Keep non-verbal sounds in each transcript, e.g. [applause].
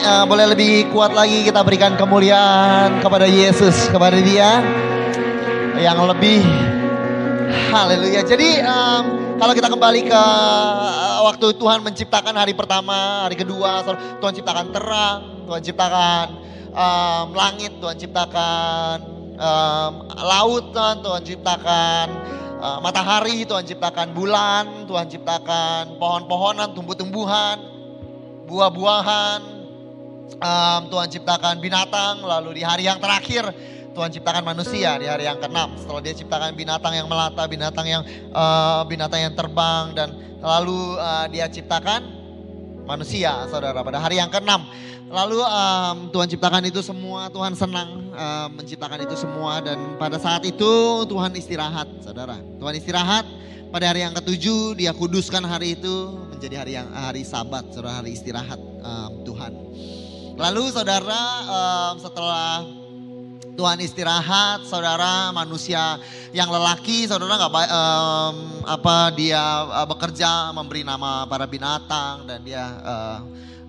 Uh, boleh lebih kuat lagi kita berikan kemuliaan kepada Yesus, kepada Dia yang lebih haleluya. Jadi um, kalau kita kembali ke uh, waktu Tuhan menciptakan hari pertama, hari kedua, Tuhan ciptakan terang, Tuhan ciptakan um, langit, Tuhan ciptakan um, laut, Tuhan, Tuhan ciptakan uh, matahari, Tuhan ciptakan bulan, Tuhan ciptakan pohon-pohonan, tumbuh-tumbuhan, buah-buahan, um, Tuhan ciptakan binatang, lalu di hari yang terakhir Tuhan ciptakan manusia di hari yang keenam. Setelah dia ciptakan binatang yang melata, binatang yang uh, binatang yang terbang dan lalu uh, dia ciptakan manusia, saudara. Pada hari yang keenam, lalu um, Tuhan ciptakan itu semua. Tuhan senang um, menciptakan itu semua dan pada saat itu Tuhan istirahat, saudara. Tuhan istirahat. Pada hari yang ketujuh dia kuduskan hari itu menjadi hari yang hari Sabat, saudara hari istirahat um. Lalu saudara um, setelah Tuhan istirahat, saudara manusia yang lelaki, saudara nggak um, apa dia uh, bekerja memberi nama para binatang dan dia uh,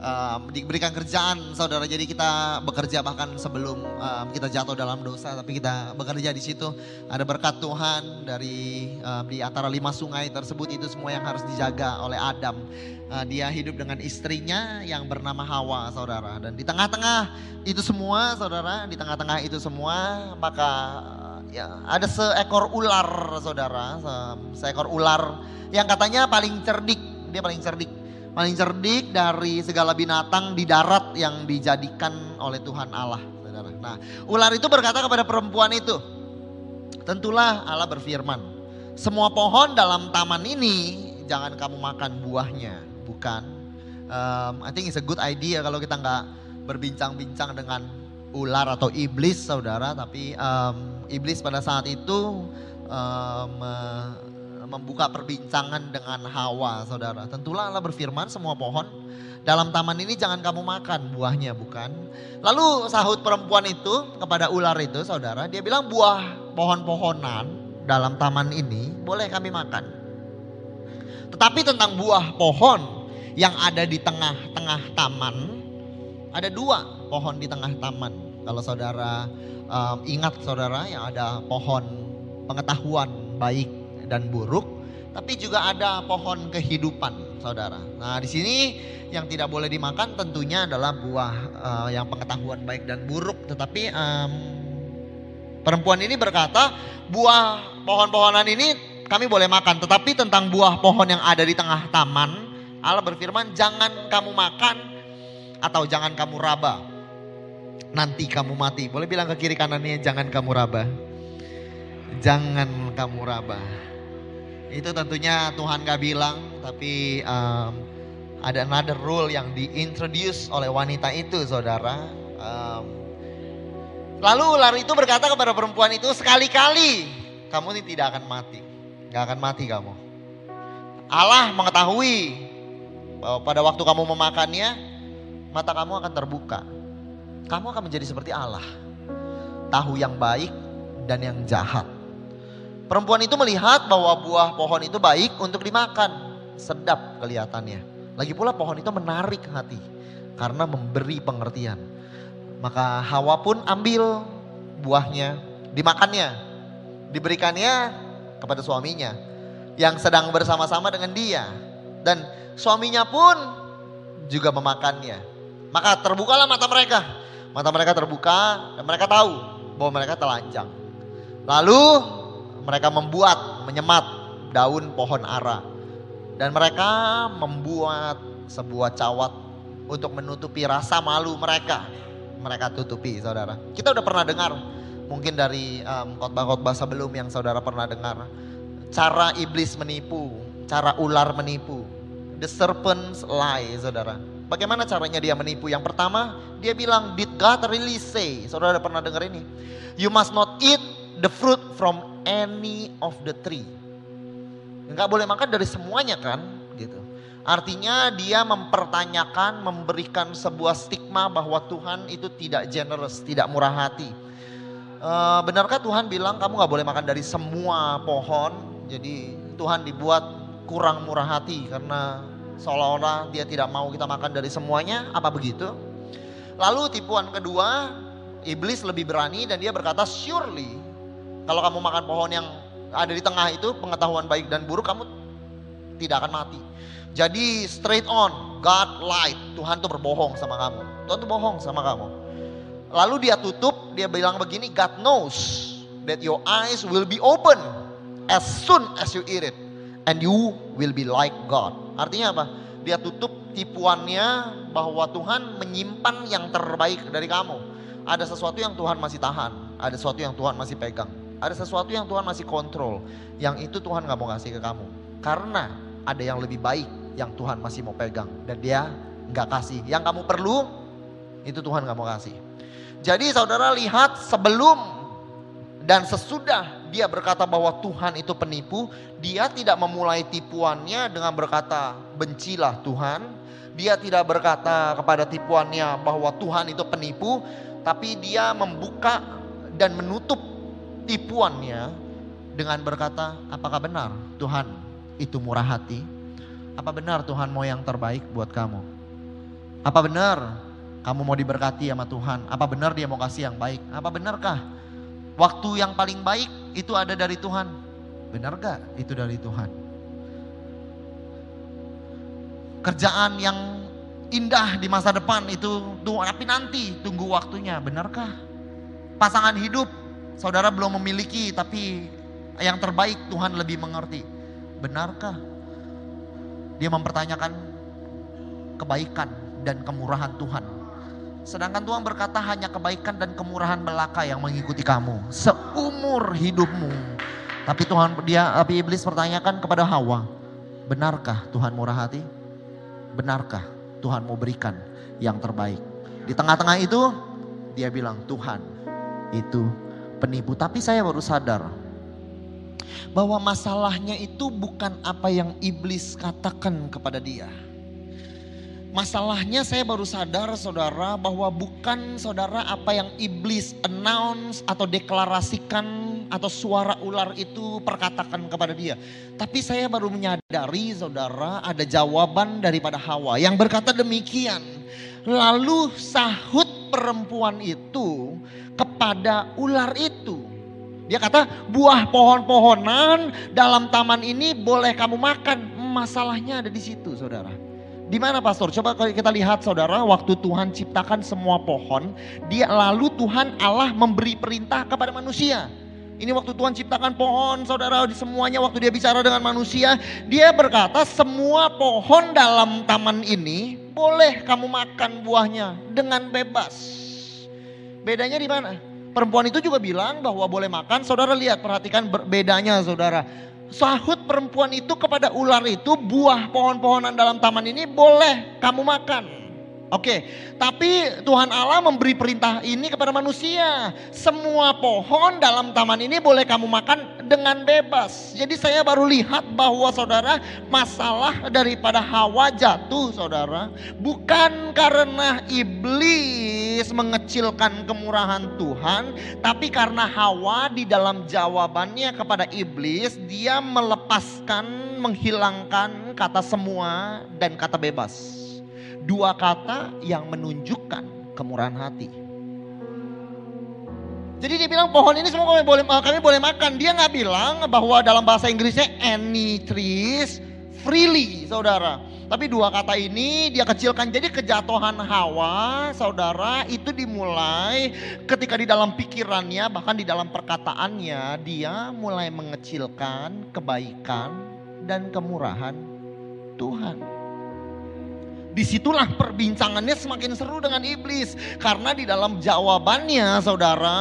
um, diberikan kerjaan, saudara. Jadi kita bekerja bahkan sebelum um, kita jatuh dalam dosa, tapi kita bekerja di situ. Ada berkat Tuhan dari um, di antara lima sungai tersebut itu semua yang harus dijaga oleh Adam. Uh, dia hidup dengan istrinya yang bernama Hawa, saudara. Dan di tengah-tengah itu semua, saudara, di tengah-tengah itu semua, maka ya ada seekor ular, saudara, se seekor ular yang katanya paling cerdik, dia paling cerdik, paling cerdik dari segala binatang di darat yang dijadikan oleh Tuhan Allah, saudara. Nah, ular itu berkata kepada perempuan itu, tentulah Allah berfirman, semua pohon dalam taman ini jangan kamu makan buahnya bukan. Um, I think it's a good idea kalau kita nggak berbincang-bincang dengan ular atau iblis saudara, tapi um, iblis pada saat itu um, membuka perbincangan dengan Hawa saudara. Tentulah Allah berfirman semua pohon dalam taman ini jangan kamu makan buahnya bukan. Lalu sahut perempuan itu kepada ular itu saudara, dia bilang buah pohon-pohonan dalam taman ini boleh kami makan. Tetapi tentang buah pohon yang ada di tengah-tengah taman, ada dua pohon di tengah taman. Kalau saudara um, ingat saudara yang ada pohon pengetahuan baik dan buruk, tapi juga ada pohon kehidupan, saudara. Nah, di sini yang tidak boleh dimakan tentunya adalah buah uh, yang pengetahuan baik dan buruk. Tetapi um, perempuan ini berkata, buah pohon-pohonan ini kami boleh makan. Tetapi tentang buah pohon yang ada di tengah taman, Allah berfirman, jangan kamu makan atau jangan kamu raba. Nanti kamu mati. Boleh bilang ke kiri kanannya, jangan kamu raba. Jangan kamu raba. Itu tentunya Tuhan gak bilang, tapi um, ada another rule yang diintroduce oleh wanita itu saudara. Um, lalu ular itu berkata kepada perempuan itu, sekali-kali kamu ini tidak akan mati. Gak akan mati kamu. Allah mengetahui bahwa pada waktu kamu memakannya, mata kamu akan terbuka. Kamu akan menjadi seperti Allah. Tahu yang baik dan yang jahat. Perempuan itu melihat bahwa buah pohon itu baik untuk dimakan. Sedap kelihatannya. Lagi pula pohon itu menarik hati. Karena memberi pengertian. Maka Hawa pun ambil buahnya. Dimakannya. Diberikannya kepada suaminya yang sedang bersama-sama dengan dia dan suaminya pun juga memakannya. Maka terbukalah mata mereka. Mata mereka terbuka dan mereka tahu bahwa mereka telanjang. Lalu mereka membuat menyemat daun pohon ara dan mereka membuat sebuah cawat untuk menutupi rasa malu mereka. Mereka tutupi, saudara. Kita udah pernah dengar mungkin dari um, khotbah-khotbah sebelum yang saudara pernah dengar. Cara iblis menipu, cara ular menipu. the serpent's lie, saudara. Bagaimana caranya dia menipu? Yang pertama, dia bilang, did God really say? Saudara pernah dengar ini? You must not eat the fruit from any of the tree. Enggak boleh makan dari semuanya kan, gitu. Artinya dia mempertanyakan, memberikan sebuah stigma bahwa Tuhan itu tidak generous, tidak murah hati. E, benarkah Tuhan bilang kamu nggak boleh makan dari semua pohon? Jadi Tuhan dibuat kurang murah hati karena seolah-olah dia tidak mau kita makan dari semuanya, apa begitu? Lalu tipuan kedua, iblis lebih berani dan dia berkata, surely kalau kamu makan pohon yang ada di tengah itu pengetahuan baik dan buruk kamu tidak akan mati. Jadi straight on, God lied, Tuhan tuh berbohong sama kamu. Tuhan tuh bohong sama kamu. Lalu dia tutup, dia bilang begini, God knows that your eyes will be open as soon as you eat it and you will be like God. Artinya apa? Dia tutup tipuannya bahwa Tuhan menyimpan yang terbaik dari kamu. Ada sesuatu yang Tuhan masih tahan, ada sesuatu yang Tuhan masih pegang, ada sesuatu yang Tuhan masih kontrol. Yang itu Tuhan gak mau kasih ke kamu. Karena ada yang lebih baik yang Tuhan masih mau pegang dan dia nggak kasih. Yang kamu perlu itu Tuhan gak mau kasih. Jadi saudara lihat sebelum dan sesudah dia berkata bahwa Tuhan itu penipu, dia tidak memulai tipuannya dengan berkata bencilah Tuhan. Dia tidak berkata kepada tipuannya bahwa Tuhan itu penipu, tapi dia membuka dan menutup tipuannya dengan berkata, apakah benar Tuhan itu murah hati? Apa benar Tuhan mau yang terbaik buat kamu? Apa benar kamu mau diberkati sama Tuhan? Apa benar dia mau kasih yang baik? Apa benarkah waktu yang paling baik itu ada dari Tuhan? Benar gak itu dari Tuhan? Kerjaan yang indah di masa depan itu tapi nanti tunggu waktunya, benarkah? Pasangan hidup saudara belum memiliki tapi yang terbaik Tuhan lebih mengerti. Benarkah? Dia mempertanyakan kebaikan dan kemurahan Tuhan. Sedangkan Tuhan berkata hanya kebaikan dan kemurahan belaka yang mengikuti kamu seumur hidupmu. Tapi Tuhan dia tapi iblis pertanyakan kepada Hawa, benarkah Tuhan murah hati? Benarkah Tuhan mau berikan yang terbaik? Di tengah-tengah itu dia bilang, Tuhan itu penipu. Tapi saya baru sadar bahwa masalahnya itu bukan apa yang iblis katakan kepada dia. Masalahnya saya baru sadar saudara bahwa bukan saudara apa yang iblis announce atau deklarasikan atau suara ular itu perkatakan kepada dia. Tapi saya baru menyadari saudara ada jawaban daripada Hawa yang berkata demikian. Lalu sahut perempuan itu kepada ular itu. Dia kata buah pohon-pohonan dalam taman ini boleh kamu makan. Masalahnya ada di situ saudara. Di mana pastor? Coba kalau kita lihat saudara, waktu Tuhan ciptakan semua pohon, dia lalu Tuhan Allah memberi perintah kepada manusia. Ini waktu Tuhan ciptakan pohon, saudara, di semuanya waktu dia bicara dengan manusia, dia berkata semua pohon dalam taman ini boleh kamu makan buahnya dengan bebas. Bedanya di mana? Perempuan itu juga bilang bahwa boleh makan, saudara lihat, perhatikan bedanya saudara sahut perempuan itu kepada ular itu buah pohon-pohonan dalam taman ini boleh kamu makan. Oke, tapi Tuhan Allah memberi perintah ini kepada manusia. Semua pohon dalam taman ini boleh kamu makan dengan bebas. Jadi saya baru lihat bahwa saudara masalah daripada Hawa jatuh saudara. Bukan karena iblis mengecilkan kemurahan Tuhan. Tapi karena Hawa di dalam jawabannya kepada iblis. Dia melepaskan, menghilangkan kata semua dan kata bebas dua kata yang menunjukkan kemurahan hati. Jadi dia bilang pohon ini semua kami boleh kami boleh makan. Dia nggak bilang bahwa dalam bahasa Inggrisnya any trees freely, saudara. Tapi dua kata ini dia kecilkan. Jadi kejatuhan Hawa, saudara, itu dimulai ketika di dalam pikirannya, bahkan di dalam perkataannya, dia mulai mengecilkan kebaikan dan kemurahan Tuhan. Di situlah perbincangannya semakin seru dengan iblis. Karena di dalam jawabannya saudara.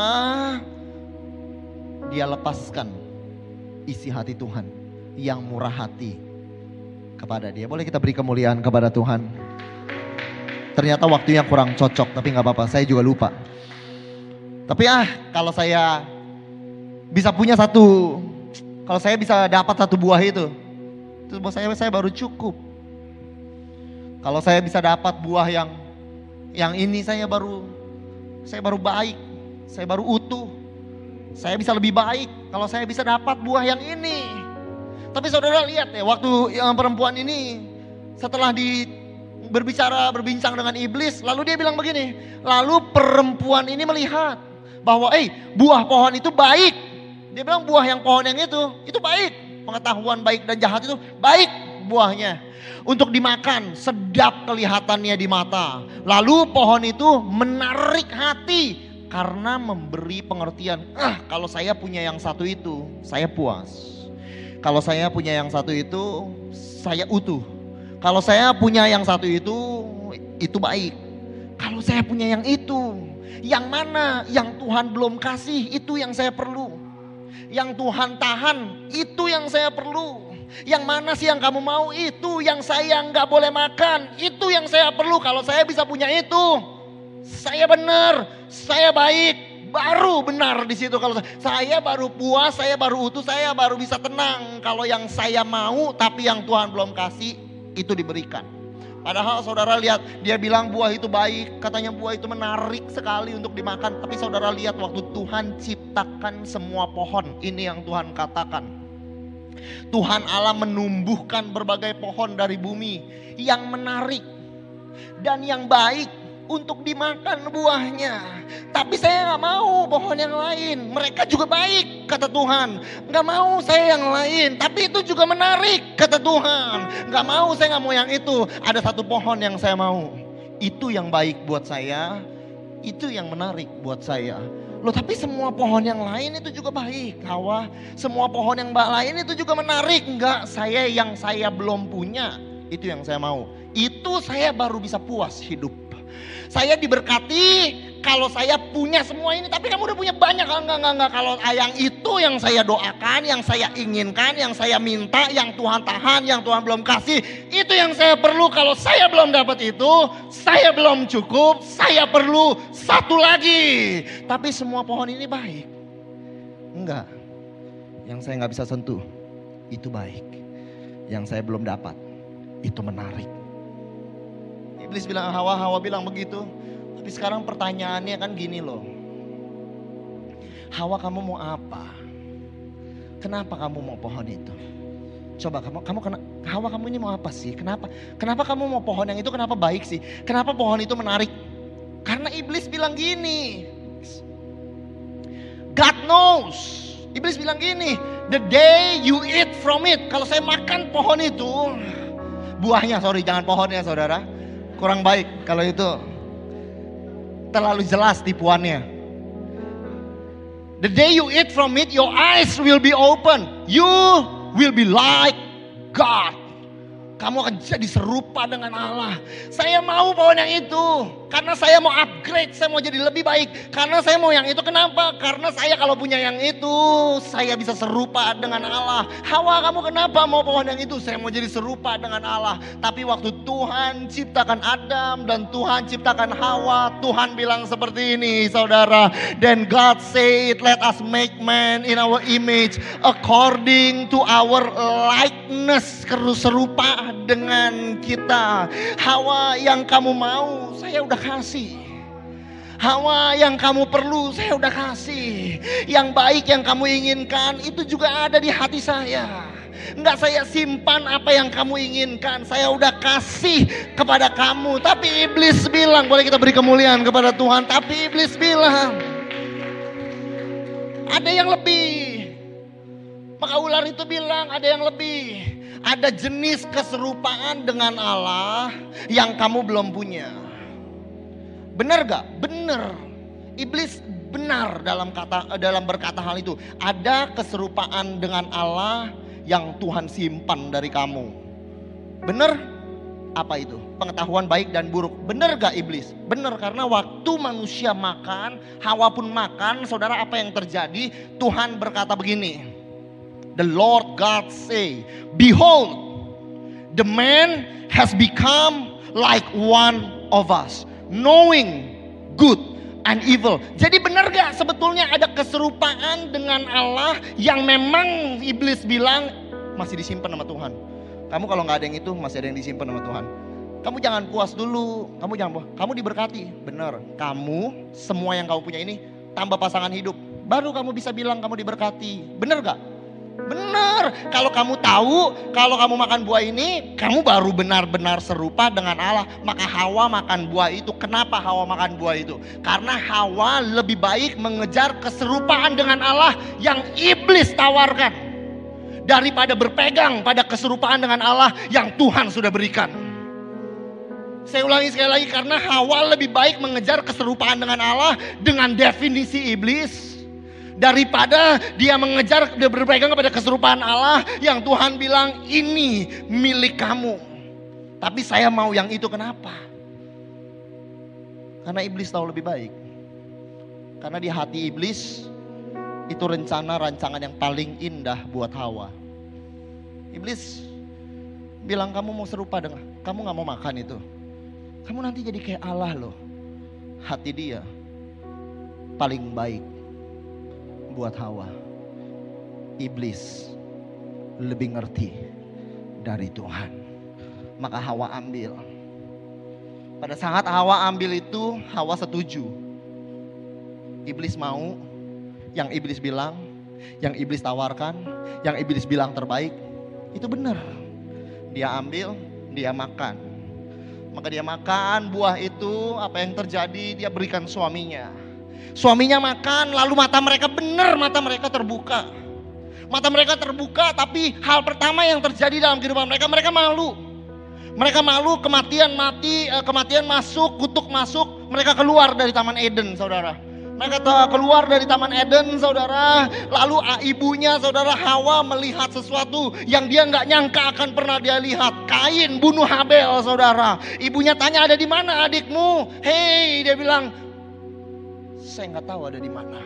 Dia lepaskan isi hati Tuhan yang murah hati kepada dia. Boleh kita beri kemuliaan kepada Tuhan. Ternyata waktunya kurang cocok, tapi nggak apa-apa. Saya juga lupa. Tapi ah, kalau saya bisa punya satu, kalau saya bisa dapat satu buah itu, itu buat saya saya baru cukup. Kalau saya bisa dapat buah yang yang ini saya baru saya baru baik, saya baru utuh. Saya bisa lebih baik kalau saya bisa dapat buah yang ini. Tapi saudara lihat ya, waktu yang perempuan ini setelah di berbicara, berbincang dengan iblis, lalu dia bilang begini, lalu perempuan ini melihat bahwa eh buah pohon itu baik. Dia bilang buah yang pohon yang itu, itu baik. Pengetahuan baik dan jahat itu baik buahnya. Untuk dimakan, sedap kelihatannya di mata. Lalu pohon itu menarik hati karena memberi pengertian, ah kalau saya punya yang satu itu, saya puas. Kalau saya punya yang satu itu, saya utuh. Kalau saya punya yang satu itu, itu baik. Kalau saya punya yang itu, yang mana yang Tuhan belum kasih, itu yang saya perlu. Yang Tuhan tahan, itu yang saya perlu. Yang mana sih yang kamu mau, itu yang saya nggak boleh makan, itu yang saya perlu. Kalau saya bisa punya itu, saya benar, saya baik, baru benar di situ kalau saya baru puas, saya baru utuh, saya baru bisa tenang kalau yang saya mau tapi yang Tuhan belum kasih itu diberikan. Padahal saudara lihat dia bilang buah itu baik, katanya buah itu menarik sekali untuk dimakan. Tapi saudara lihat waktu Tuhan ciptakan semua pohon, ini yang Tuhan katakan. Tuhan Allah menumbuhkan berbagai pohon dari bumi yang menarik dan yang baik untuk dimakan buahnya. Tapi saya nggak mau pohon yang lain. Mereka juga baik, kata Tuhan. Nggak mau saya yang lain, tapi itu juga menarik, kata Tuhan. Nggak mau saya nggak mau yang itu. Ada satu pohon yang saya mau. Itu yang baik buat saya. Itu yang menarik buat saya. Loh tapi semua pohon yang lain itu juga baik Hawa. Semua pohon yang lain itu juga menarik. Enggak, saya yang saya belum punya. Itu yang saya mau. Itu saya baru bisa puas hidup. Saya diberkati kalau saya punya semua ini, tapi kamu udah punya banyak. Enggak, enggak, enggak. Kalau yang itu yang saya doakan, yang saya inginkan, yang saya minta, yang Tuhan tahan, yang Tuhan belum kasih. Itu yang saya perlu. Kalau saya belum dapat itu, saya belum cukup, saya perlu satu lagi. Tapi semua pohon ini baik. Enggak. Yang saya nggak bisa sentuh, itu baik. Yang saya belum dapat, itu menarik. Iblis bilang Hawa, Hawa bilang begitu. Tapi sekarang pertanyaannya kan gini loh. Hawa kamu mau apa? Kenapa kamu mau pohon itu? Coba kamu kamu kena, Hawa kamu ini mau apa sih? Kenapa? Kenapa kamu mau pohon yang itu kenapa baik sih? Kenapa pohon itu menarik? Karena iblis bilang gini. God knows. Iblis bilang gini, the day you eat from it. Kalau saya makan pohon itu, buahnya sorry jangan pohonnya saudara kurang baik kalau itu terlalu jelas tipuannya. The day you eat from it, your eyes will be open. You will be like God. Kamu akan jadi serupa dengan Allah. Saya mau pohon yang itu. Karena saya mau upgrade, saya mau jadi lebih baik. Karena saya mau yang itu, kenapa? Karena saya kalau punya yang itu, saya bisa serupa dengan Allah. Hawa kamu kenapa mau pohon yang itu? Saya mau jadi serupa dengan Allah. Tapi waktu Tuhan ciptakan Adam dan Tuhan ciptakan Hawa, Tuhan bilang seperti ini saudara. Then God said, let us make man in our image according to our likeness. Serupa dengan kita. Hawa yang kamu mau, saya udah kasih. Hawa yang kamu perlu, saya udah kasih. Yang baik yang kamu inginkan, itu juga ada di hati saya. Enggak saya simpan apa yang kamu inginkan. Saya udah kasih kepada kamu. Tapi iblis bilang, boleh kita beri kemuliaan kepada Tuhan. Tapi iblis bilang, ada yang lebih. Maka ular itu bilang ada yang lebih ada jenis keserupaan dengan Allah yang kamu belum punya. Benar gak? Benar. Iblis benar dalam kata dalam berkata hal itu. Ada keserupaan dengan Allah yang Tuhan simpan dari kamu. Benar? Apa itu? Pengetahuan baik dan buruk. Benar gak iblis? Benar karena waktu manusia makan, Hawa pun makan, saudara apa yang terjadi? Tuhan berkata begini, The Lord God say, Behold, The man has become like one of us, knowing good and evil. Jadi benar gak sebetulnya ada keserupaan dengan Allah yang memang iblis bilang masih disimpan sama Tuhan. Kamu kalau nggak ada yang itu masih ada yang disimpan sama Tuhan. Kamu jangan puas dulu, kamu jangan puas. Kamu diberkati, benar. Kamu semua yang kamu punya ini tambah pasangan hidup. Baru kamu bisa bilang kamu diberkati. Benar gak? Benar. Kalau kamu tahu, kalau kamu makan buah ini, kamu baru benar-benar serupa dengan Allah. Maka Hawa makan buah itu. Kenapa Hawa makan buah itu? Karena Hawa lebih baik mengejar keserupaan dengan Allah yang iblis tawarkan. Daripada berpegang pada keserupaan dengan Allah yang Tuhan sudah berikan. Saya ulangi sekali lagi karena Hawa lebih baik mengejar keserupaan dengan Allah dengan definisi iblis daripada dia mengejar dia berpegang kepada keserupaan Allah yang Tuhan bilang ini milik kamu. Tapi saya mau yang itu kenapa? Karena iblis tahu lebih baik. Karena di hati iblis itu rencana rancangan yang paling indah buat Hawa. Iblis bilang kamu mau serupa dengan kamu nggak mau makan itu. Kamu nanti jadi kayak Allah loh. Hati dia paling baik buat Hawa. Iblis lebih ngerti dari Tuhan. Maka Hawa ambil. Pada saat Hawa ambil itu, Hawa setuju. Iblis mau, yang iblis bilang, yang iblis tawarkan, yang iblis bilang terbaik, itu benar. Dia ambil, dia makan. Maka dia makan buah itu, apa yang terjadi dia berikan suaminya Suaminya makan, lalu mata mereka benar, mata mereka terbuka. Mata mereka terbuka, tapi hal pertama yang terjadi dalam kehidupan mereka, mereka malu. Mereka malu, kematian mati, eh, kematian masuk, kutuk masuk, mereka keluar dari Taman Eden, saudara. Mereka keluar dari Taman Eden, saudara. Lalu ah, ibunya, saudara Hawa melihat sesuatu yang dia nggak nyangka akan pernah dia lihat. Kain bunuh Habel, saudara. Ibunya tanya ada di mana adikmu? Hei, dia bilang saya nggak tahu ada di mana.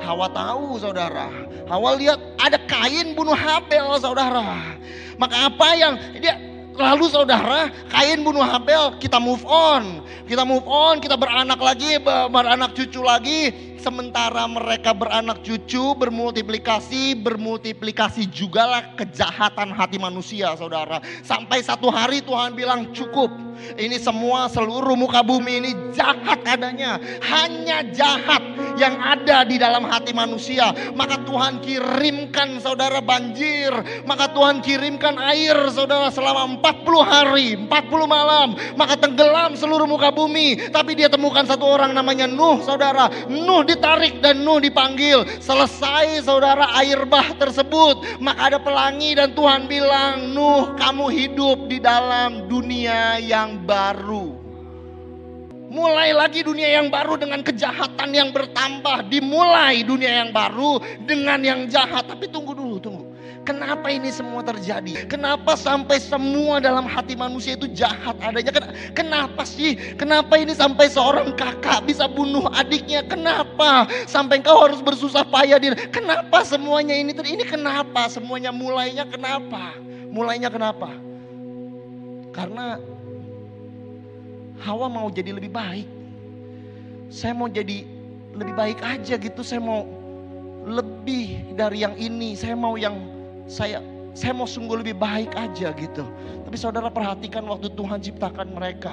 Hawa tahu saudara. Hawa lihat ada kain bunuh Habel saudara. Maka apa yang dia lalu saudara kain bunuh Habel kita move on. Kita move on, kita beranak lagi, beranak cucu lagi sementara mereka beranak cucu, bermultiplikasi, bermultiplikasi jugalah kejahatan hati manusia, saudara. Sampai satu hari Tuhan bilang cukup. Ini semua seluruh muka bumi ini jahat adanya. Hanya jahat yang ada di dalam hati manusia. Maka Tuhan kirimkan saudara banjir. Maka Tuhan kirimkan air saudara selama 40 hari, 40 malam. Maka tenggelam seluruh muka bumi. Tapi dia temukan satu orang namanya Nuh saudara. Nuh ditarik dan Nuh dipanggil. Selesai saudara air bah tersebut. Maka ada pelangi dan Tuhan bilang, Nuh kamu hidup di dalam dunia yang baru. Mulai lagi dunia yang baru dengan kejahatan yang bertambah. Dimulai dunia yang baru dengan yang jahat. Tapi tunggu dulu, tunggu. Kenapa ini semua terjadi? Kenapa sampai semua dalam hati manusia itu jahat adanya? Kenapa sih? Kenapa ini sampai seorang kakak bisa bunuh adiknya? Kenapa? Sampai engkau harus bersusah payah di Kenapa semuanya ini ini kenapa? Semuanya mulainya kenapa? Mulainya kenapa? Karena Hawa mau jadi lebih baik. Saya mau jadi lebih baik aja gitu. Saya mau lebih dari yang ini. Saya mau yang saya saya mau sungguh lebih baik aja gitu. Tapi saudara perhatikan waktu Tuhan ciptakan mereka.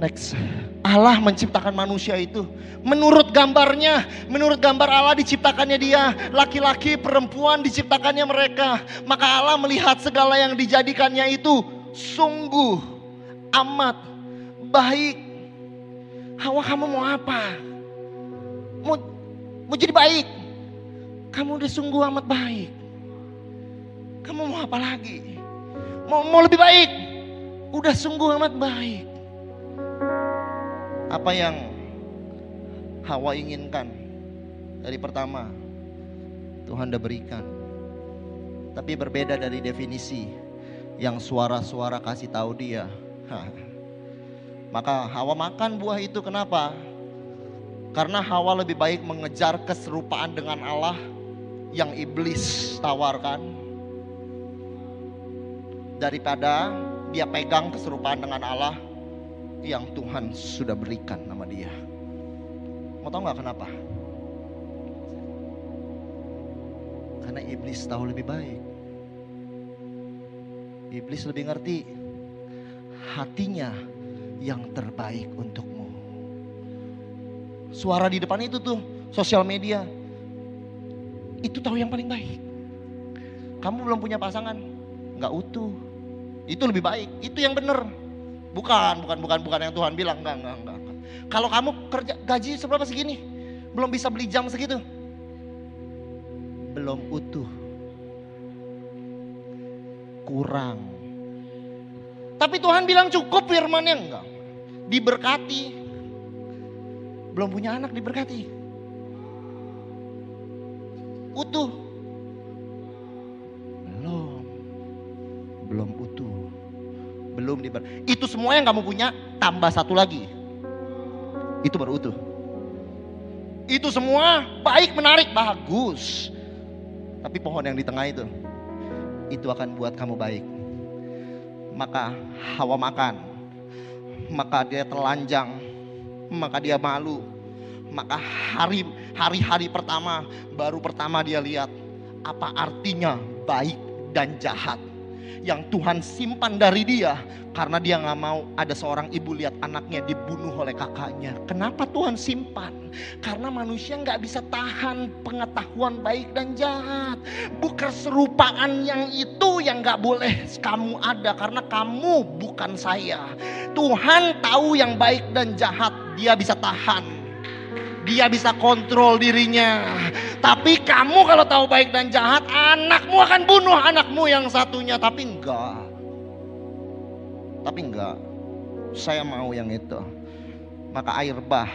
Next. Allah menciptakan manusia itu. Menurut gambarnya, menurut gambar Allah diciptakannya dia. Laki-laki, perempuan diciptakannya mereka. Maka Allah melihat segala yang dijadikannya itu sungguh amat baik. Hawa kamu mau apa? Mau, mau jadi baik? Kamu udah sungguh amat baik. Kamu mau apa lagi? Mau, mau lebih baik? Udah sungguh amat baik. Apa yang Hawa inginkan dari pertama Tuhan udah berikan. Tapi berbeda dari definisi yang suara-suara kasih tahu dia. [laughs] Maka Hawa makan buah itu kenapa? Karena Hawa lebih baik mengejar keserupaan dengan Allah yang iblis tawarkan daripada dia pegang keserupaan dengan Allah yang Tuhan sudah berikan nama dia. Mau tahu nggak kenapa? Karena iblis tahu lebih baik. Iblis lebih ngerti hatinya yang terbaik untukmu. Suara di depan itu tuh sosial media. Itu tahu yang paling baik. Kamu belum punya pasangan, nggak utuh. Itu lebih baik. Itu yang benar. Bukan, bukan, bukan, bukan yang Tuhan bilang. Enggak, enggak, enggak. Kalau kamu kerja gaji seberapa segini, belum bisa beli jam segitu, belum utuh, kurang. Tapi Tuhan bilang cukup firmannya enggak. Diberkati. Belum punya anak diberkati. Utuh. Belum. Belum utuh. Belum diber. Itu semua yang kamu punya tambah satu lagi. Itu baru utuh. Itu semua baik, menarik, bagus. Tapi pohon yang di tengah itu itu akan buat kamu baik. Maka Hawa makan. Maka dia telanjang. Maka dia malu. Maka hari hari-hari pertama baru pertama dia lihat apa artinya baik dan jahat yang Tuhan simpan dari dia karena dia nggak mau ada seorang ibu lihat anaknya dibunuh oleh kakaknya. Kenapa Tuhan simpan? Karena manusia nggak bisa tahan pengetahuan baik dan jahat. Bukan serupaan yang itu yang nggak boleh kamu ada karena kamu bukan saya. Tuhan tahu yang baik dan jahat, dia bisa tahan. Dia bisa kontrol dirinya. Tapi kamu kalau tahu baik dan jahat, anakmu akan bunuh anakmu yang satunya. Tapi enggak. Tapi enggak. Saya mau yang itu. Maka air bah.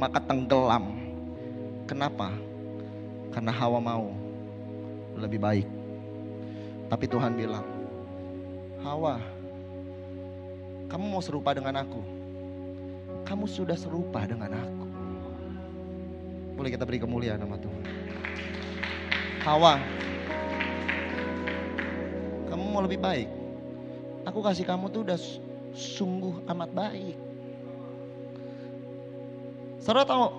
Maka tenggelam. Kenapa? Karena Hawa mau lebih baik. Tapi Tuhan bilang, Hawa, kamu mau serupa dengan aku. Kamu sudah serupa dengan aku. Boleh kita beri kemuliaan nama Tuhan. Hawa, kamu mau lebih baik. Aku kasih kamu tuh udah sungguh amat baik. Saudara tahu,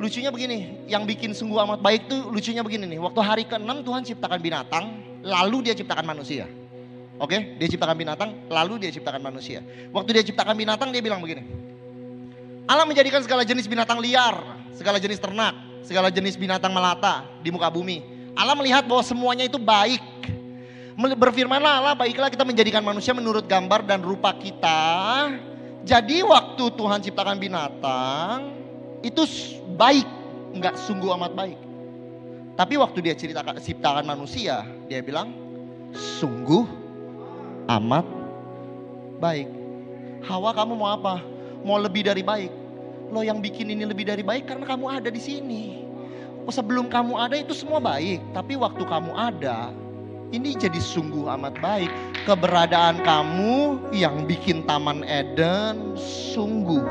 lucunya begini, yang bikin sungguh amat baik tuh lucunya begini nih. Waktu hari ke-6 Tuhan ciptakan binatang, lalu dia ciptakan manusia. Oke, dia ciptakan binatang, lalu dia ciptakan manusia. Waktu dia ciptakan binatang, dia bilang begini. Allah menjadikan segala jenis binatang liar, segala jenis ternak, segala jenis binatang melata di muka bumi. Allah melihat bahwa semuanya itu baik. Berfirmanlah Allah, baiklah kita menjadikan manusia menurut gambar dan rupa kita. Jadi waktu Tuhan ciptakan binatang, itu baik, enggak sungguh amat baik. Tapi waktu dia ceritakan ciptakan manusia, dia bilang sungguh amat baik. Hawa kamu mau apa? Mau lebih dari baik. Lo yang bikin ini lebih dari baik karena kamu ada di sini. Sebelum kamu ada itu semua baik, tapi waktu kamu ada, ini jadi sungguh amat baik. Keberadaan kamu yang bikin Taman Eden sungguh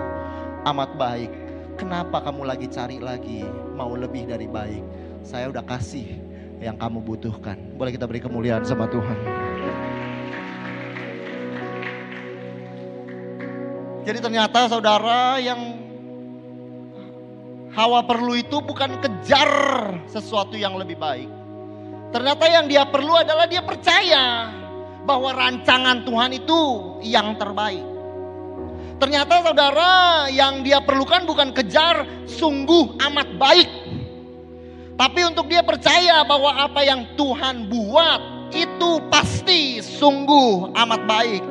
amat baik. Kenapa kamu lagi cari lagi mau lebih dari baik? Saya udah kasih yang kamu butuhkan. Boleh kita beri kemuliaan sama Tuhan. Jadi ternyata saudara yang Hawa perlu itu bukan kejar sesuatu yang lebih baik. Ternyata yang dia perlu adalah dia percaya bahwa rancangan Tuhan itu yang terbaik. Ternyata saudara yang dia perlukan bukan kejar sungguh amat baik. Tapi untuk dia percaya bahwa apa yang Tuhan buat itu pasti sungguh amat baik.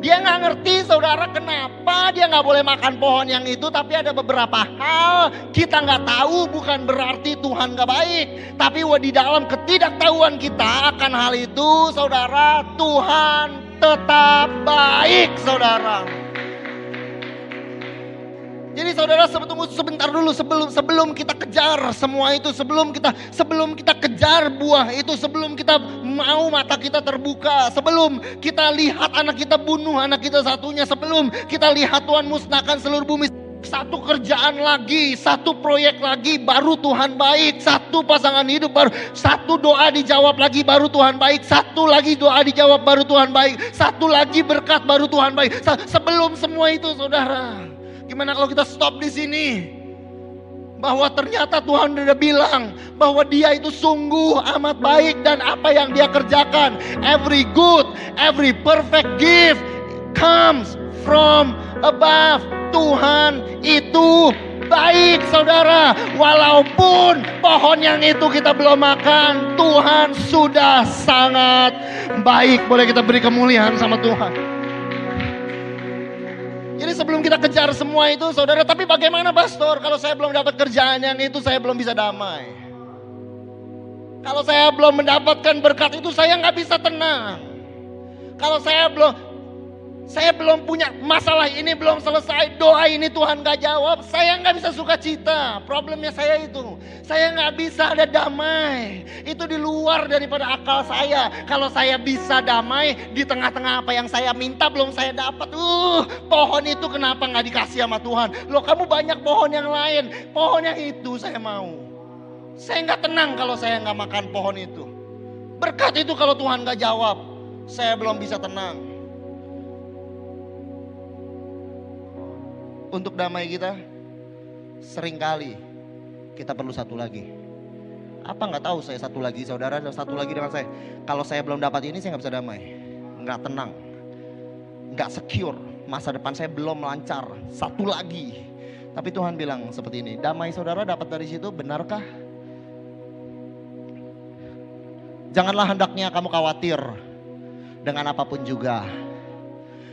Dia nggak ngerti saudara kenapa dia nggak boleh makan pohon yang itu. Tapi ada beberapa hal kita nggak tahu bukan berarti Tuhan nggak baik. Tapi di dalam ketidaktahuan kita akan hal itu saudara Tuhan tetap baik saudara. Jadi saudara tunggu sebentar dulu sebelum sebelum kita kejar semua itu, sebelum kita sebelum kita kejar buah itu, sebelum kita mau mata kita terbuka, sebelum kita lihat anak kita bunuh anak kita satunya, sebelum kita lihat Tuhan musnahkan seluruh bumi. Satu kerjaan lagi, satu proyek lagi, baru Tuhan baik. Satu pasangan hidup baru, satu doa dijawab lagi, baru Tuhan baik. Satu lagi doa dijawab, baru Tuhan baik. Satu lagi berkat, baru Tuhan baik. Sebelum semua itu, saudara, gimana kalau kita stop di sini? bahwa ternyata Tuhan sudah bilang bahwa dia itu sungguh amat baik dan apa yang dia kerjakan. Every good every perfect gift comes from above. Tuhan itu baik saudara. Walaupun pohon yang itu kita belum makan Tuhan sudah sangat baik. Boleh kita beri kemuliaan sama Tuhan jadi sebelum kita kejar semua itu saudara, tapi bagaimana pastor kalau saya belum dapat kerjaan yang itu saya belum bisa damai. Kalau saya belum mendapatkan berkat itu saya nggak bisa tenang. Kalau saya belum saya belum punya masalah ini belum selesai, doa ini Tuhan gak jawab, saya nggak bisa suka cita. Problemnya saya itu, saya nggak bisa ada damai. Itu di luar daripada akal saya. Kalau saya bisa damai di tengah-tengah apa yang saya minta belum saya dapat. Uh, pohon itu kenapa nggak dikasih sama Tuhan? Loh kamu banyak pohon yang lain, pohon yang itu saya mau. Saya nggak tenang kalau saya nggak makan pohon itu. Berkat itu kalau Tuhan nggak jawab, saya belum bisa tenang. Untuk damai kita, sering kali kita perlu satu lagi. Apa nggak tahu saya satu lagi saudara, satu lagi dengan saya. Kalau saya belum dapat ini saya nggak bisa damai, nggak tenang, nggak secure. Masa depan saya belum lancar. Satu lagi. Tapi Tuhan bilang seperti ini, damai saudara dapat dari situ, benarkah? Janganlah hendaknya kamu khawatir dengan apa pun juga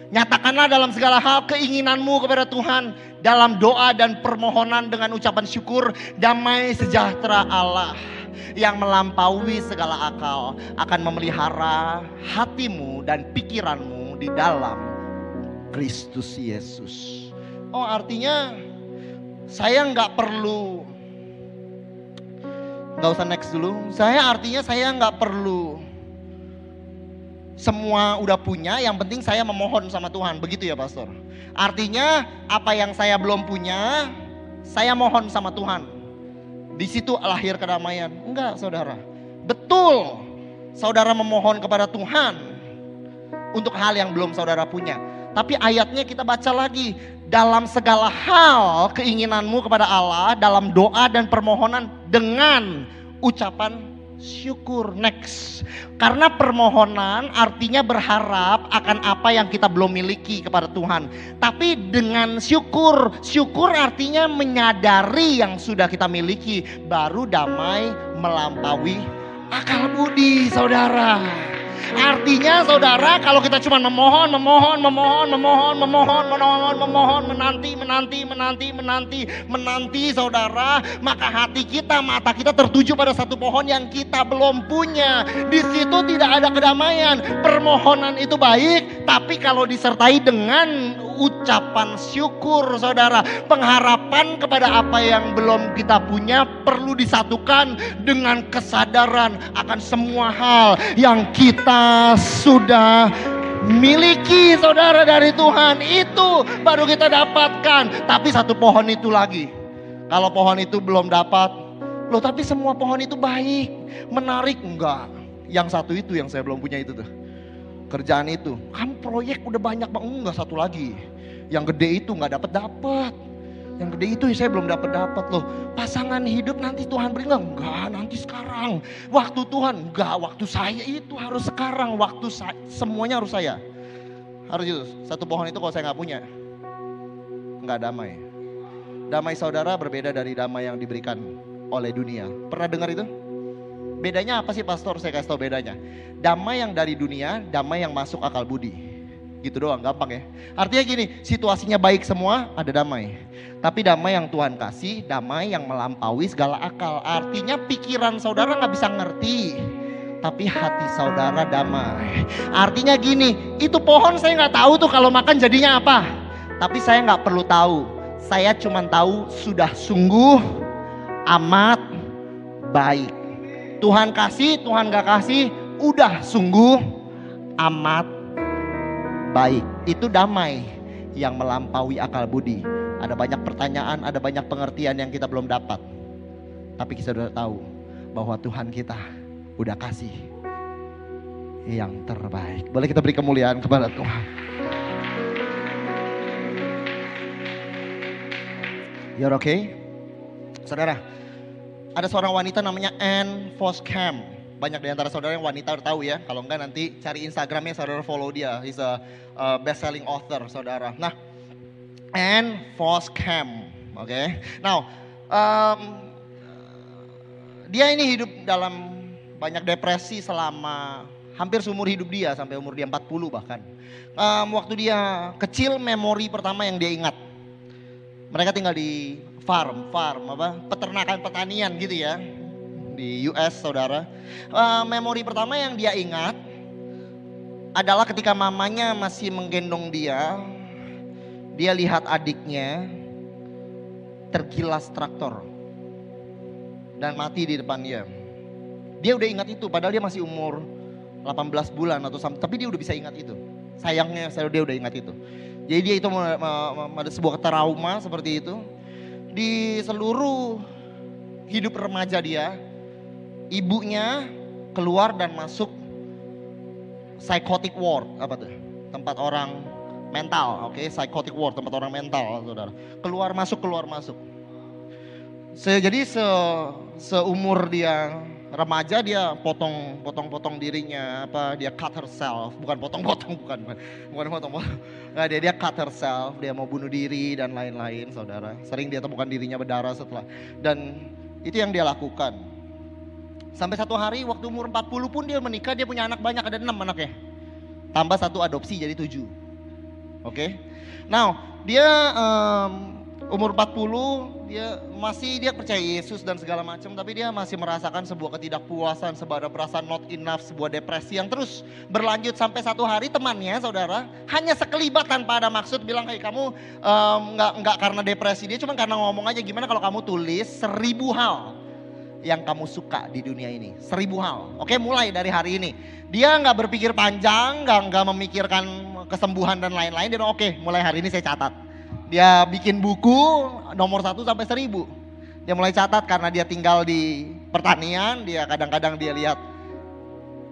Nyatakanlah dalam segala hal keinginanmu kepada Tuhan dalam doa dan permohonan dengan ucapan syukur damai sejahtera Allah yang melampaui segala akal akan memelihara hatimu dan pikiranmu di dalam Kristus Yesus. Oh artinya saya nggak perlu nggak usah next dulu. Saya artinya saya nggak perlu semua udah punya, yang penting saya memohon sama Tuhan. Begitu ya, Pastor. Artinya, apa yang saya belum punya, saya mohon sama Tuhan. Di situ lahir kedamaian. Enggak, Saudara. Betul. Saudara memohon kepada Tuhan untuk hal yang belum saudara punya. Tapi ayatnya kita baca lagi. Dalam segala hal keinginanmu kepada Allah, dalam doa dan permohonan dengan ucapan syukur next. Karena permohonan artinya berharap akan apa yang kita belum miliki kepada Tuhan. Tapi dengan syukur, syukur artinya menyadari yang sudah kita miliki, baru damai melampaui akal budi, saudara. Artinya saudara kalau kita cuma memohon, memohon, memohon, memohon, memohon, memohon, memohon, menanti, menanti, menanti, menanti, menanti saudara. Maka hati kita, mata kita tertuju pada satu pohon yang kita belum punya. Di situ tidak ada kedamaian. Permohonan itu baik, tapi kalau disertai dengan ucapan syukur saudara. Pengharapan kepada apa yang belum kita punya perlu disatukan dengan kesadaran akan semua hal yang kita sudah miliki saudara dari Tuhan. Itu baru kita dapatkan. Tapi satu pohon itu lagi. Kalau pohon itu belum dapat, loh tapi semua pohon itu baik, menarik enggak? Yang satu itu yang saya belum punya itu tuh kerjaan itu. Kamu proyek udah banyak banget, enggak satu lagi. Yang gede itu nggak dapat dapat. Yang gede itu saya belum dapat dapat loh. Pasangan hidup nanti Tuhan beri enggak? Enggak, nanti sekarang. Waktu Tuhan enggak, waktu saya itu harus sekarang. Waktu saya, semuanya harus saya. Harus itu. Satu pohon itu kalau saya nggak punya, nggak damai. Damai saudara berbeda dari damai yang diberikan oleh dunia. Pernah dengar itu? Bedanya apa sih pastor? Saya kasih tahu bedanya. Damai yang dari dunia, damai yang masuk akal budi. Gitu doang, gampang ya. Artinya gini, situasinya baik semua, ada damai. Tapi damai yang Tuhan kasih, damai yang melampaui segala akal. Artinya pikiran saudara nggak bisa ngerti. Tapi hati saudara damai. Artinya gini, itu pohon saya nggak tahu tuh kalau makan jadinya apa. Tapi saya nggak perlu tahu. Saya cuma tahu sudah sungguh amat baik. Tuhan kasih, Tuhan gak kasih, udah sungguh amat baik. Itu damai yang melampaui akal budi. Ada banyak pertanyaan, ada banyak pengertian yang kita belum dapat. Tapi kita sudah tahu bahwa Tuhan kita udah kasih yang terbaik. Boleh kita beri kemuliaan kepada Tuhan. You're okay? Saudara, ada seorang wanita namanya Anne Voskamp. Banyak di antara saudara yang wanita tahu ya. Kalau enggak nanti cari Instagramnya saudara follow dia. He's a, a best-selling author saudara. Nah, Anne Voskamp. Oke. Okay? Now, um, dia ini hidup dalam banyak depresi selama hampir seumur hidup dia sampai umur dia 40 bahkan. Um, waktu dia kecil memori pertama yang dia ingat. Mereka tinggal di farm, farm apa? Peternakan pertanian gitu ya. Di US saudara. Uh, memori pertama yang dia ingat adalah ketika mamanya masih menggendong dia. Dia lihat adiknya tergilas traktor dan mati di depan dia. Dia udah ingat itu padahal dia masih umur 18 bulan atau sampai tapi dia udah bisa ingat itu. Sayangnya saya dia udah ingat itu. Jadi dia itu ada sebuah trauma seperti itu di seluruh hidup remaja dia. Ibunya keluar dan masuk psychotic ward apa tuh? Tempat orang mental, oke, okay? psychotic ward, tempat orang mental, Saudara. Keluar masuk keluar masuk. Se, jadi se, seumur dia remaja dia potong potong potong dirinya apa dia cut herself. Bukan potong potong [laughs] bukan bukan potong potong nah, dia dia cut herself dia mau bunuh diri dan lain-lain saudara. Sering dia temukan dirinya berdarah setelah. Dan itu yang dia lakukan. Sampai satu hari waktu umur 40 pun dia menikah dia punya anak banyak ada enam anaknya. Tambah satu adopsi jadi tujuh. Oke? Okay? now dia um, umur 40 dia masih dia percaya Yesus dan segala macam tapi dia masih merasakan sebuah ketidakpuasan sebuah perasaan not enough sebuah depresi yang terus berlanjut sampai satu hari temannya saudara hanya sekelibat tanpa ada maksud bilang kayak kamu um, nggak karena depresi dia cuma karena ngomong aja gimana kalau kamu tulis seribu hal yang kamu suka di dunia ini? Seribu hal. Oke mulai dari hari ini. Dia nggak berpikir panjang nggak nggak memikirkan kesembuhan dan lain-lain dia oke mulai hari ini saya catat dia bikin buku nomor satu sampai seribu. Dia mulai catat karena dia tinggal di pertanian, dia kadang-kadang dia lihat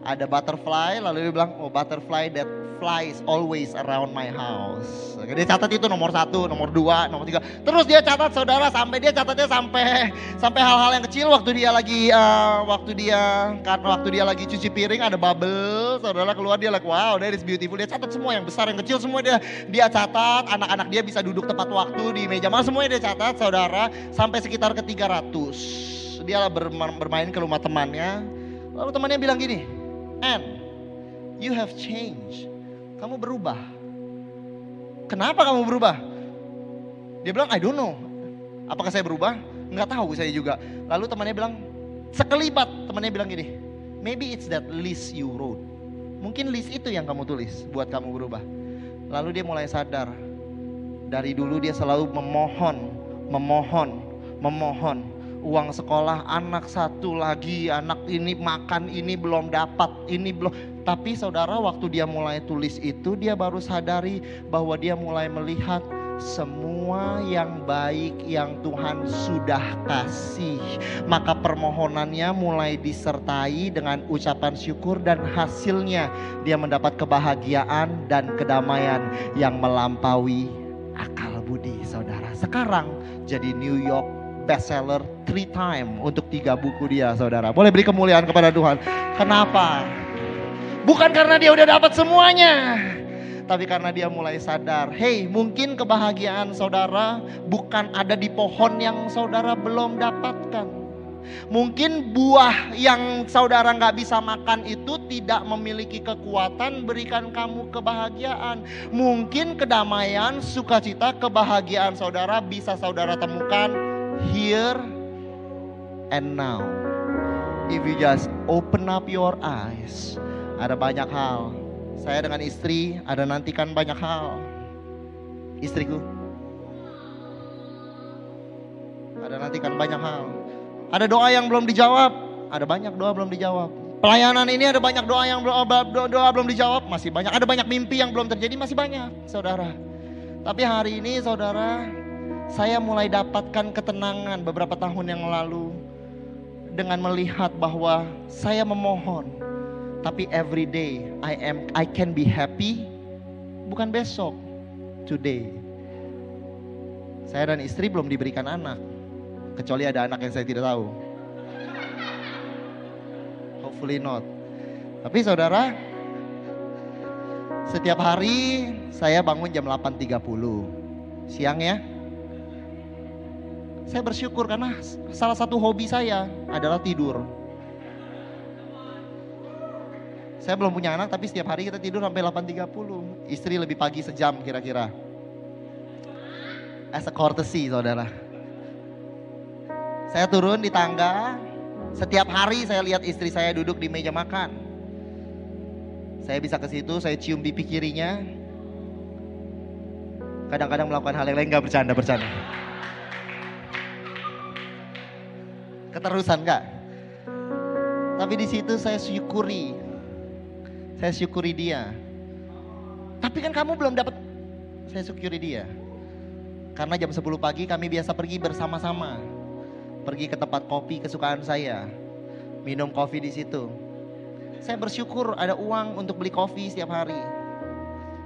ada butterfly, lalu dia bilang, oh butterfly that flies always around my house. Dia catat itu nomor satu, nomor dua, nomor tiga. Terus dia catat saudara sampai dia catatnya sampai sampai hal-hal yang kecil waktu dia lagi uh, waktu dia karena waktu dia lagi cuci piring ada bubble, saudara keluar dia like wow that is beautiful. Dia catat semua yang besar yang kecil semua dia dia catat. Anak-anak dia bisa duduk tepat waktu di meja makan semuanya dia catat saudara sampai sekitar ke 300. Dia bermain ke rumah temannya. Lalu temannya bilang gini, Anne, you have changed kamu berubah. Kenapa kamu berubah? Dia bilang, I don't know. Apakah saya berubah? Enggak tahu saya juga. Lalu temannya bilang, sekelibat temannya bilang gini, maybe it's that list you wrote. Mungkin list itu yang kamu tulis buat kamu berubah. Lalu dia mulai sadar, dari dulu dia selalu memohon, memohon, memohon uang sekolah anak satu lagi, anak ini makan ini belum dapat, ini belum. Tapi saudara waktu dia mulai tulis itu dia baru sadari bahwa dia mulai melihat semua yang baik yang Tuhan sudah kasih. Maka permohonannya mulai disertai dengan ucapan syukur dan hasilnya dia mendapat kebahagiaan dan kedamaian yang melampaui akal budi saudara. Sekarang jadi New York bestseller three time untuk tiga buku dia saudara. Boleh beri kemuliaan kepada Tuhan. Kenapa? Bukan karena dia udah dapat semuanya. Tapi karena dia mulai sadar, hey mungkin kebahagiaan saudara bukan ada di pohon yang saudara belum dapatkan. Mungkin buah yang saudara nggak bisa makan itu tidak memiliki kekuatan berikan kamu kebahagiaan. Mungkin kedamaian, sukacita, kebahagiaan saudara bisa saudara temukan here and now. If you just open up your eyes, ada banyak hal. Saya dengan istri ada nantikan banyak hal. Istriku. Ada nantikan banyak hal. Ada doa yang belum dijawab, ada banyak doa belum dijawab. Pelayanan ini ada banyak doa yang belum doa, doa belum dijawab, masih banyak. Ada banyak mimpi yang belum terjadi, masih banyak, saudara. Tapi hari ini saudara, Saya mulai dapatkan ketenangan beberapa tahun yang lalu dengan melihat bahwa saya memohon tapi every day I am I can be happy. Bukan besok today. Saya dan istri belum diberikan anak kecuali ada anak yang saya tidak tahu. Hopefully not. Tapi saudara setiap hari saya bangun jam 8.30 siang ya saya bersyukur karena salah satu hobi saya adalah tidur. Saya belum punya anak tapi setiap hari kita tidur sampai 8.30. Istri lebih pagi sejam kira-kira. As a courtesy saudara. Saya turun di tangga. Setiap hari saya lihat istri saya duduk di meja makan. Saya bisa ke situ, saya cium pipi kirinya. Kadang-kadang melakukan hal yang lain gak bercanda-bercanda. Keterusan kak. Tapi di situ saya syukuri, saya syukuri dia. Tapi kan kamu belum dapat, saya syukuri dia. Karena jam 10 pagi kami biasa pergi bersama-sama. Pergi ke tempat kopi kesukaan saya. Minum kopi di situ. Saya bersyukur ada uang untuk beli kopi setiap hari.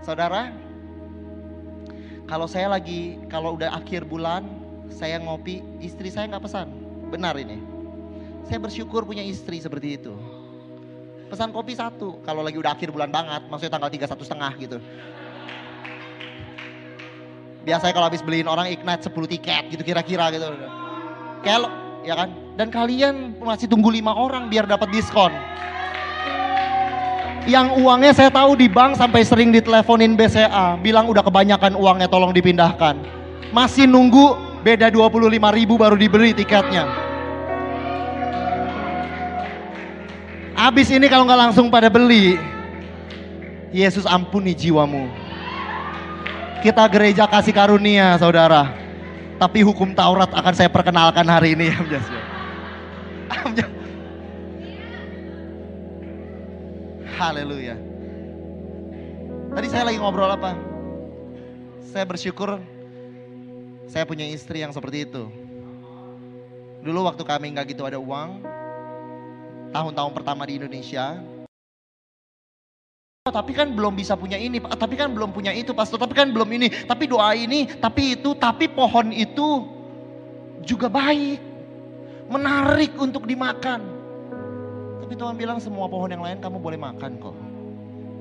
Saudara, kalau saya lagi, kalau udah akhir bulan, saya ngopi, istri saya nggak pesan Benar ini. Saya bersyukur punya istri seperti itu. Pesan kopi satu, kalau lagi udah akhir bulan banget, maksudnya tanggal 31 setengah gitu. Biasanya kalau habis beliin orang ignite 10 tiket gitu kira-kira gitu. Kalau ya kan? Dan kalian masih tunggu lima orang biar dapat diskon. Yang uangnya saya tahu di bank sampai sering diteleponin BCA, bilang udah kebanyakan uangnya tolong dipindahkan. Masih nunggu beda 25 ribu baru dibeli tiketnya. Abis ini kalau nggak langsung pada beli, Yesus ampuni jiwamu. Kita gereja kasih karunia saudara. Tapi hukum Taurat akan saya perkenalkan hari ini. [laughs] Haleluya. Tadi saya lagi ngobrol apa? Saya bersyukur saya punya istri yang seperti itu. Dulu waktu kami nggak gitu ada uang, tahun-tahun pertama di Indonesia. Oh, tapi kan belum bisa punya ini, tapi kan belum punya itu, pastor. Tapi kan belum ini, tapi doa ini, tapi itu, tapi pohon itu juga baik, menarik untuk dimakan. Tapi Tuhan bilang semua pohon yang lain kamu boleh makan kok.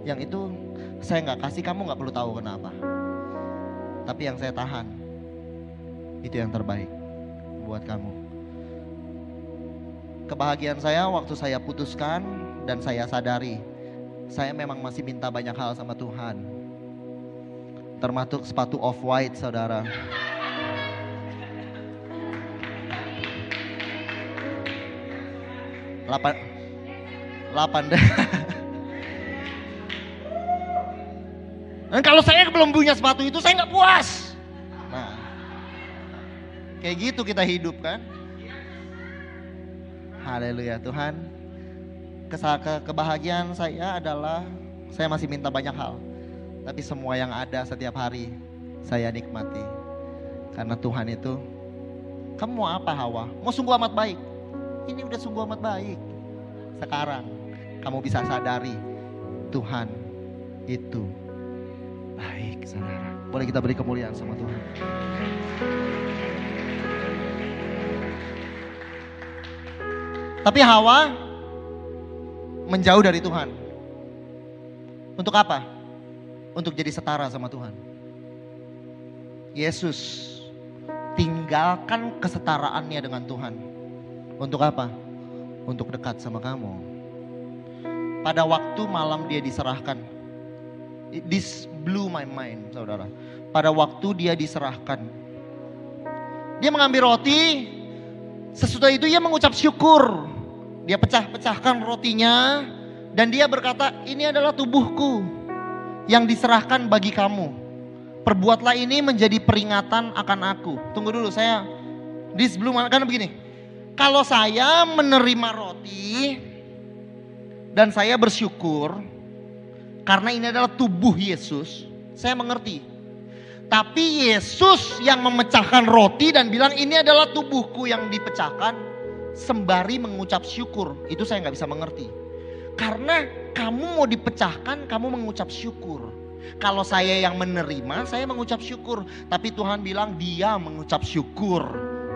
Yang itu saya nggak kasih kamu nggak perlu tahu kenapa. Tapi yang saya tahan itu yang terbaik buat kamu kebahagiaan saya waktu saya putuskan dan saya sadari saya memang masih minta banyak hal sama Tuhan. Termasuk sepatu off-white saudara. Lapan, lapan deh. [laughs] Dan kalau saya belum punya sepatu itu saya nggak puas. Kayak gitu kita hidup kan. Haleluya Tuhan. Kesal ke kebahagiaan saya adalah saya masih minta banyak hal. Tapi semua yang ada setiap hari saya nikmati. Karena Tuhan itu kamu mau apa Hawa? Mau sungguh amat baik. Ini udah sungguh amat baik. Sekarang kamu bisa sadari Tuhan itu baik saudara. Boleh kita beri kemuliaan sama Tuhan. Tapi Hawa menjauh dari Tuhan. Untuk apa? Untuk jadi setara sama Tuhan. Yesus tinggalkan kesetaraannya dengan Tuhan. Untuk apa? Untuk dekat sama kamu. Pada waktu malam dia diserahkan. This blew my mind, saudara. Pada waktu dia diserahkan. Dia mengambil roti, Sesudah itu ia mengucap syukur. Dia pecah-pecahkan rotinya dan dia berkata, "Ini adalah tubuhku yang diserahkan bagi kamu. Perbuatlah ini menjadi peringatan akan aku." Tunggu dulu, saya di sebelum karena begini. Kalau saya menerima roti dan saya bersyukur karena ini adalah tubuh Yesus, saya mengerti Tapi Yesus yang memecahkan roti dan bilang ini adalah tubuhku yang dipecahkan sembari mengucap syukur. Itu saya nggak bisa mengerti. Karena kamu mau dipecahkan, kamu mengucap syukur. Kalau saya yang menerima, saya mengucap syukur. Tapi Tuhan bilang dia mengucap syukur.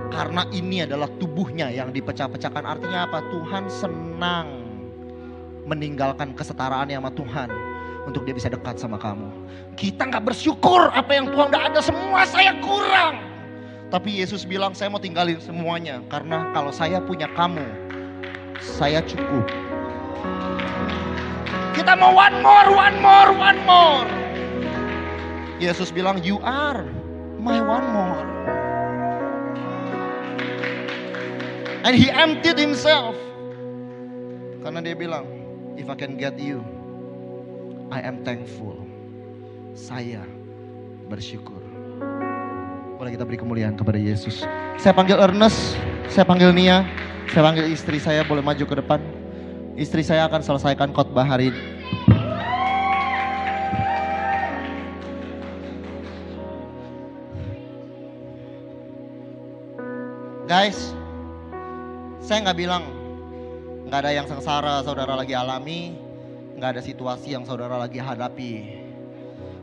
Karena ini adalah tubuhnya yang dipecah-pecahkan. Artinya apa? Tuhan senang meninggalkan kesetaraan sama Tuhan untuk dia bisa dekat sama kamu. Kita nggak bersyukur apa yang Tuhan udah ada semua saya kurang. Tapi Yesus bilang saya mau tinggalin semuanya karena kalau saya punya kamu, saya cukup. Kita mau one more, one more, one more. Yesus bilang you are my one more. And he emptied himself. Karena dia bilang, if I can get you, I am thankful. Saya bersyukur. Boleh kita beri kemuliaan kepada Yesus. Saya panggil Ernest, saya panggil Nia, saya panggil istri saya boleh maju ke depan. Istri saya akan selesaikan khotbah hari ini. Guys, saya nggak bilang nggak ada yang sengsara saudara lagi alami, nggak ada situasi yang saudara lagi hadapi.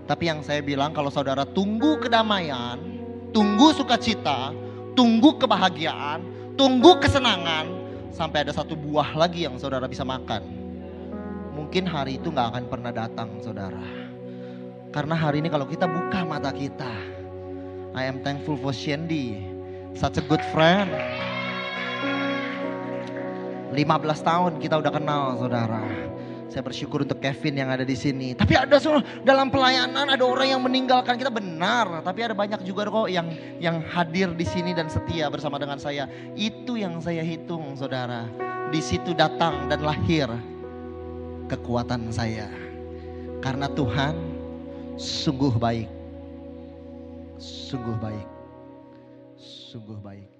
Tapi yang saya bilang kalau saudara tunggu kedamaian, tunggu sukacita, tunggu kebahagiaan, tunggu kesenangan, sampai ada satu buah lagi yang saudara bisa makan. Mungkin hari itu nggak akan pernah datang saudara. Karena hari ini kalau kita buka mata kita, I am thankful for Shandy, such a good friend. 15 tahun kita udah kenal saudara. Saya bersyukur untuk Kevin yang ada di sini. Tapi ada dalam pelayanan ada orang yang meninggalkan kita benar. Tapi ada banyak juga kok yang yang hadir di sini dan setia bersama dengan saya. Itu yang saya hitung saudara. Di situ datang dan lahir kekuatan saya. Karena Tuhan sungguh baik. Sungguh baik. Sungguh baik.